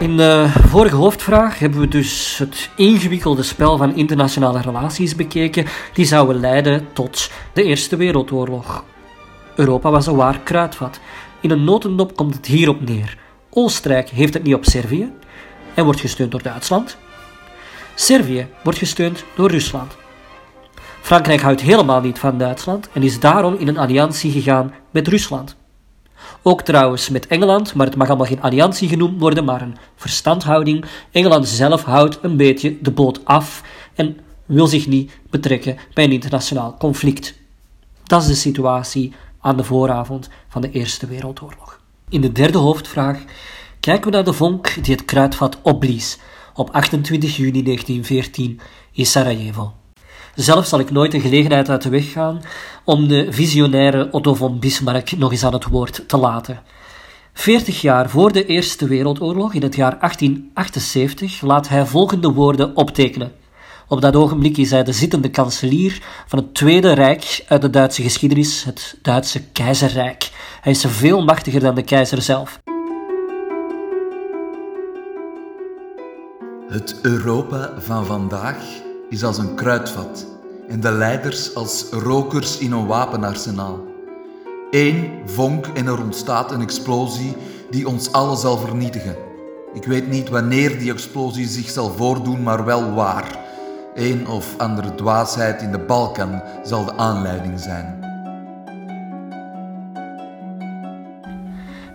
In de vorige hoofdvraag hebben we dus het ingewikkelde spel van internationale relaties bekeken die zouden leiden tot de Eerste Wereldoorlog. Europa was een waar kruidvat. In een notendop komt het hierop neer. Oostenrijk heeft het niet op Servië en wordt gesteund door Duitsland. Servië wordt gesteund door Rusland. Frankrijk houdt helemaal niet van Duitsland en is daarom in een alliantie gegaan met Rusland. Ook trouwens met Engeland, maar het mag allemaal geen alliantie genoemd worden, maar een verstandhouding. Engeland zelf houdt een beetje de boot af en wil zich niet betrekken bij een internationaal conflict. Dat is de situatie aan de vooravond van de Eerste Wereldoorlog. In de derde hoofdvraag kijken we naar de vonk die het kruidvat opblies op 28 juni 1914 in Sarajevo. Zelf zal ik nooit een gelegenheid uit de weg gaan om de visionaire Otto von Bismarck nog eens aan het woord te laten. Veertig jaar voor de Eerste Wereldoorlog, in het jaar 1878, laat hij volgende woorden optekenen. Op dat ogenblik is hij de zittende kanselier van het Tweede Rijk uit de Duitse geschiedenis, het Duitse Keizerrijk. Hij is veel machtiger dan de keizer zelf. Het Europa van vandaag is als een kruidvat en de leiders als rokers in een wapenarsenaal. Eén vonk en er ontstaat een explosie die ons allen zal vernietigen. Ik weet niet wanneer die explosie zich zal voordoen, maar wel waar. Een of andere dwaasheid in de Balkan zal de aanleiding zijn.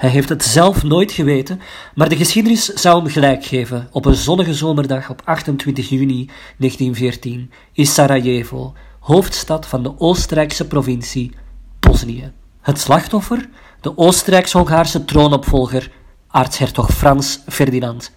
Hij heeft het zelf nooit geweten, maar de geschiedenis zou hem gelijk geven. Op een zonnige zomerdag op 28 juni 1914 in Sarajevo, hoofdstad van de Oostenrijkse provincie Bosnië. Het slachtoffer, de Oostenrijks-Hongaarse troonopvolger, aartshertog Frans Ferdinand.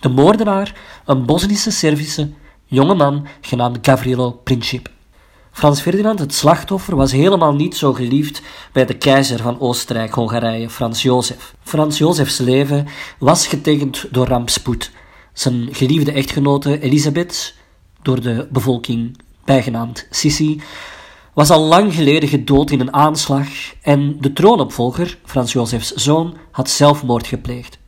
De moordenaar, een Bosnische Servische jonge man genaamd Gavrilo Princip. Frans Ferdinand, het slachtoffer, was helemaal niet zo geliefd bij de keizer van Oostenrijk-Hongarije, Frans Jozef. Frans Jozefs leven was getekend door rampspoed. Zijn geliefde echtgenote Elisabeth, door de bevolking bijgenaamd Sissi, was al lang geleden gedood in een aanslag en de troonopvolger, Frans Jozefs zoon, had zelfmoord gepleegd.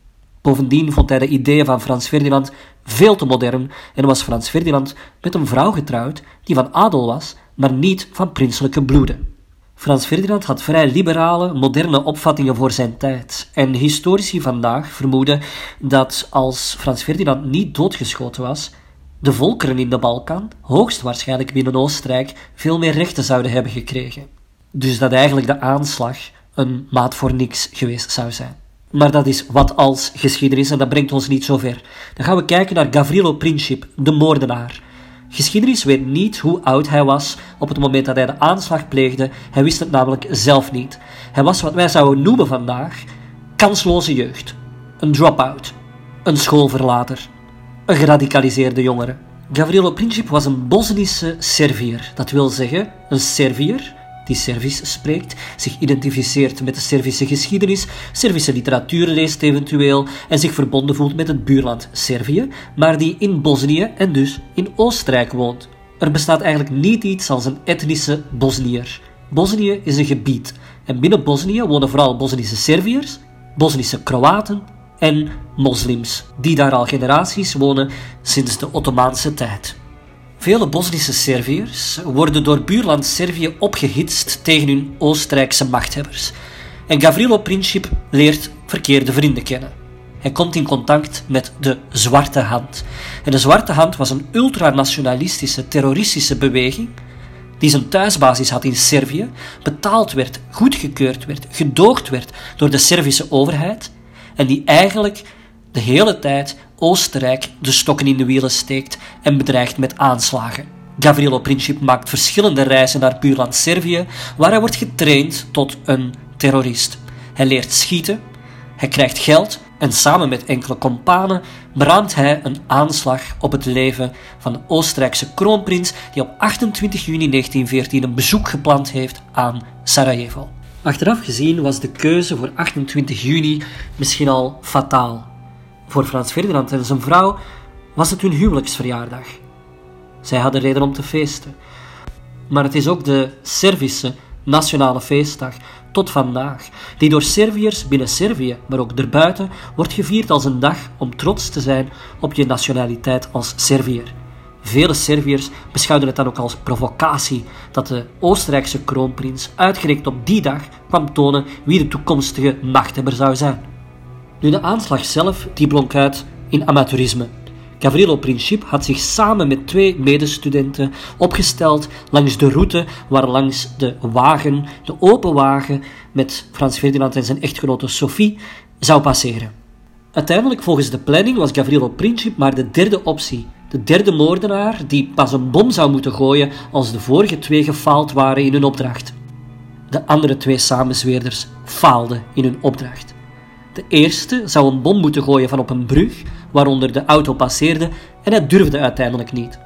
Bovendien vond hij de ideeën van Frans Ferdinand veel te modern en was Frans Ferdinand met een vrouw getrouwd die van adel was maar niet van prinselijke bloeden. Frans Ferdinand had vrij liberale, moderne opvattingen voor zijn tijd. En historici vandaag vermoeden dat als Frans Ferdinand niet doodgeschoten was, de volkeren in de Balkan, hoogstwaarschijnlijk binnen Oostenrijk, veel meer rechten zouden hebben gekregen. Dus dat eigenlijk de aanslag een maat voor niks geweest zou zijn. Maar dat is wat als geschiedenis en dat brengt ons niet zo ver. Dan gaan we kijken naar Gavrilo Princip, de moordenaar. Geschiedenis weet niet hoe oud hij was op het moment dat hij de aanslag pleegde. Hij wist het namelijk zelf niet. Hij was wat wij zouden noemen vandaag kansloze jeugd. Een drop-out. Een schoolverlater. Een geradicaliseerde jongere. Gavrilo Princip was een Bosnische Serviër. Dat wil zeggen, een Serviër die Servisch spreekt, zich identificeert met de Servische geschiedenis, Servische literatuur leest eventueel en zich verbonden voelt met het buurland Servië, maar die in Bosnië en dus in Oostenrijk woont. Er bestaat eigenlijk niet iets als een etnische Bosnier. Bosnië is een gebied en binnen Bosnië wonen vooral Bosnische Serviërs, Bosnische Kroaten en moslims, die daar al generaties wonen sinds de Ottomaanse tijd. Vele Bosnische Serviërs worden door buurland Servië opgehitst tegen hun Oostenrijkse machthebbers. En Gavrilo Princip leert verkeerde vrienden kennen. Hij komt in contact met de Zwarte Hand. En de Zwarte Hand was een ultranationalistische, terroristische beweging die zijn thuisbasis had in Servië, betaald werd, goedgekeurd werd, gedoogd werd door de Servische overheid en die eigenlijk de hele tijd Oostenrijk de stokken in de wielen steekt en bedreigt met aanslagen. Gavrilo Princip maakt verschillende reizen naar buurland Servië, waar hij wordt getraind tot een terrorist. Hij leert schieten, hij krijgt geld en samen met enkele kompanen beraamt hij een aanslag op het leven van de Oostenrijkse kroonprins die op 28 juni 1914 een bezoek gepland heeft aan Sarajevo. Achteraf gezien was de keuze voor 28 juni misschien al fataal. Voor Frans Ferdinand en zijn vrouw was het hun huwelijksverjaardag. Zij hadden reden om te feesten. Maar het is ook de Servische nationale feestdag, tot vandaag, die door Serviërs binnen Servië, maar ook erbuiten, wordt gevierd als een dag om trots te zijn op je nationaliteit als Serviër. Vele Serviërs beschouwden het dan ook als provocatie dat de Oostenrijkse kroonprins uitgerekend op die dag kwam tonen wie de toekomstige machthebber zou zijn. Nu, de aanslag zelf die blonk uit in amateurisme. Gavrilo Princip had zich samen met twee medestudenten opgesteld langs de route waar langs de wagen, de open wagen met Frans Ferdinand en zijn echtgenote Sophie, zou passeren. Uiteindelijk, volgens de planning, was Gavrilo Princip maar de derde optie. De derde moordenaar die pas een bom zou moeten gooien als de vorige twee gefaald waren in hun opdracht. De andere twee samenzweerders faalden in hun opdracht. De eerste zou een bom moeten gooien van op een brug waaronder de auto passeerde en hij durfde uiteindelijk niet.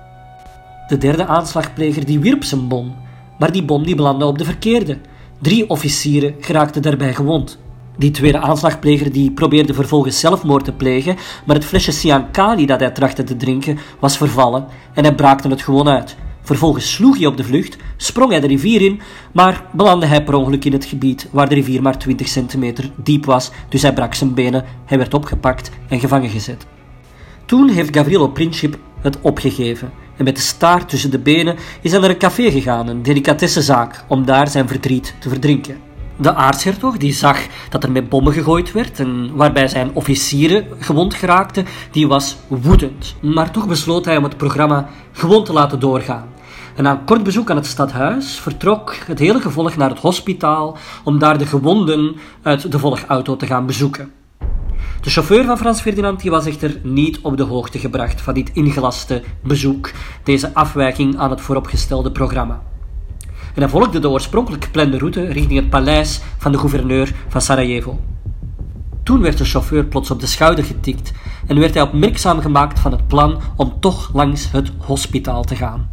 De derde aanslagpleger die wierp zijn bom, maar die bom die belandde op de verkeerde. Drie officieren geraakten daarbij gewond. Die tweede aanslagpleger die probeerde vervolgens zelfmoord te plegen, maar het flesje Siankali dat hij trachtte te drinken was vervallen en hij braakte het gewoon uit. Vervolgens sloeg hij op de vlucht, sprong hij de rivier in, maar belandde hij per ongeluk in het gebied waar de rivier maar 20 centimeter diep was, dus hij brak zijn benen, hij werd opgepakt en gevangen gezet. Toen heeft Gavrilo Princip het opgegeven en met de staart tussen de benen is hij naar een café gegaan, een delicatessenzaak, om daar zijn verdriet te verdrinken. De aartshertog die zag dat er met bommen gegooid werd en waarbij zijn officieren gewond geraakten, die was woedend. Maar toch besloot hij om het programma gewoon te laten doorgaan. En na een kort bezoek aan het stadhuis vertrok het hele gevolg naar het hospitaal om daar de gewonden uit de volgauto te gaan bezoeken. De chauffeur van Frans Ferdinand die was echter niet op de hoogte gebracht van dit ingelaste bezoek, deze afwijking aan het vooropgestelde programma. En hij volgde de oorspronkelijk geplande route richting het paleis van de gouverneur van Sarajevo. Toen werd de chauffeur plots op de schouder getikt en werd hij opmerkzaam gemaakt van het plan om toch langs het hospitaal te gaan.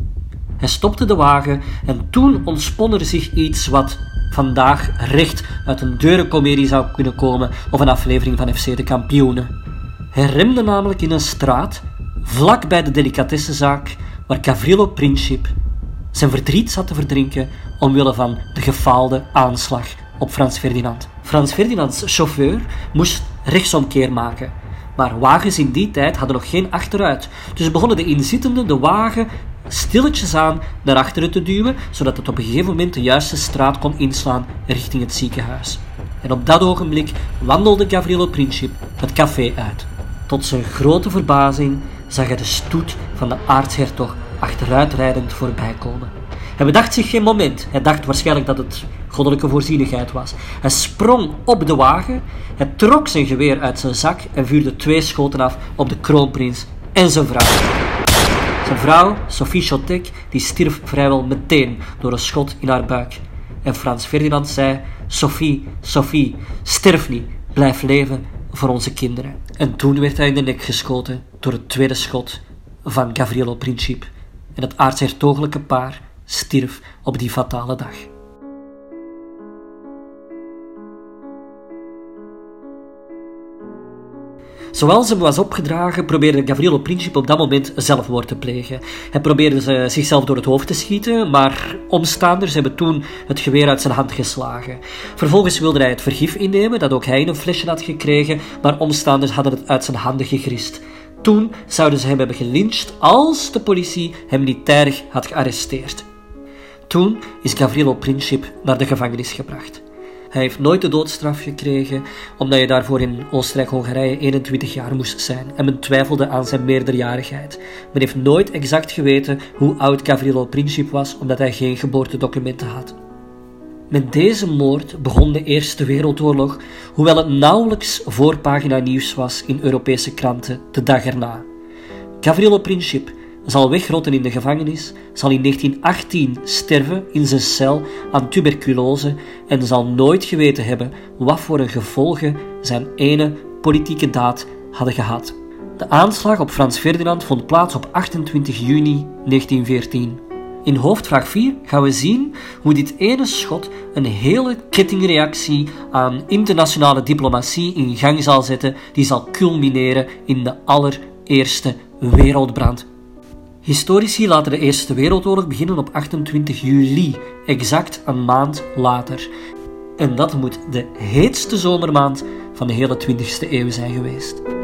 Hij stopte de wagen en toen ontspon er zich iets wat vandaag recht uit een deurencomedie zou kunnen komen of een aflevering van FC de Kampioenen. Hij remde namelijk in een straat, vlak bij de delicatessenzaak, waar Gavrilo Princip zijn verdriet zat te verdrinken omwille van de gefaalde aanslag op Frans Ferdinand. Frans Ferdinands chauffeur moest rechtsomkeer maken. Maar wagens in die tijd hadden nog geen achteruit. Dus begonnen de inzittenden de wagen stilletjes aan naar achteren te duwen, zodat het op een gegeven moment de juiste straat kon inslaan richting het ziekenhuis. En op dat ogenblik wandelde Gavrilo Princip het café uit. Tot zijn grote verbazing zag hij de stoet van de aartshertog achteruitrijdend voorbij komen. Hij bedacht zich geen moment. Hij dacht waarschijnlijk dat het goddelijke voorzienigheid was. Hij sprong op de wagen, hij trok zijn geweer uit zijn zak en vuurde twee schoten af op de kroonprins en zijn vrouw. Zijn vrouw, Sophie Chotek, die stierf vrijwel meteen door een schot in haar buik. En Frans Ferdinand zei: Sophie, Sophie, sterf niet, blijf leven voor onze kinderen. En toen werd hij in de nek geschoten door het tweede schot van Gavrilo Princip. En het aartshertogelijke paar stierf op die fatale dag. Zoals hem was opgedragen, probeerde Gavrilo Princip op dat moment zelfmoord te plegen. Hij probeerde zichzelf door het hoofd te schieten, maar omstaanders hebben toen het geweer uit zijn hand geslagen. Vervolgens wilde hij het vergif innemen, dat ook hij in een flesje had gekregen, maar omstaanders hadden het uit zijn handen gegrist. Toen zouden ze hem hebben gelyncht als de politie hem niet tijdig had gearresteerd. Toen is Gavrilo Princip naar de gevangenis gebracht. Hij heeft nooit de doodstraf gekregen, omdat je daarvoor in Oostenrijk-Hongarije 21 jaar moest zijn en men twijfelde aan zijn meerderjarigheid. Men heeft nooit exact geweten hoe oud Gavrilo Princip was, omdat hij geen geboortedocumenten had. Met deze moord begon de Eerste Wereldoorlog, hoewel het nauwelijks voorpagina nieuws was in Europese kranten de dag erna. Gavrilo Princip zal wegrotten in de gevangenis, zal in 1918 sterven in zijn cel aan tuberculose en zal nooit geweten hebben wat voor een gevolgen zijn ene politieke daad hadden gehad. De aanslag op Frans Ferdinand vond plaats op 28 juni 1914. In hoofdvraag 4 gaan we zien hoe dit ene schot een hele kettingreactie aan internationale diplomatie in gang zal zetten, die zal culmineren in de allereerste wereldbrand Historici laten de Eerste Wereldoorlog beginnen op 28 juli, exact een maand later. En dat moet de heetste zomermaand van de hele 20e eeuw zijn geweest.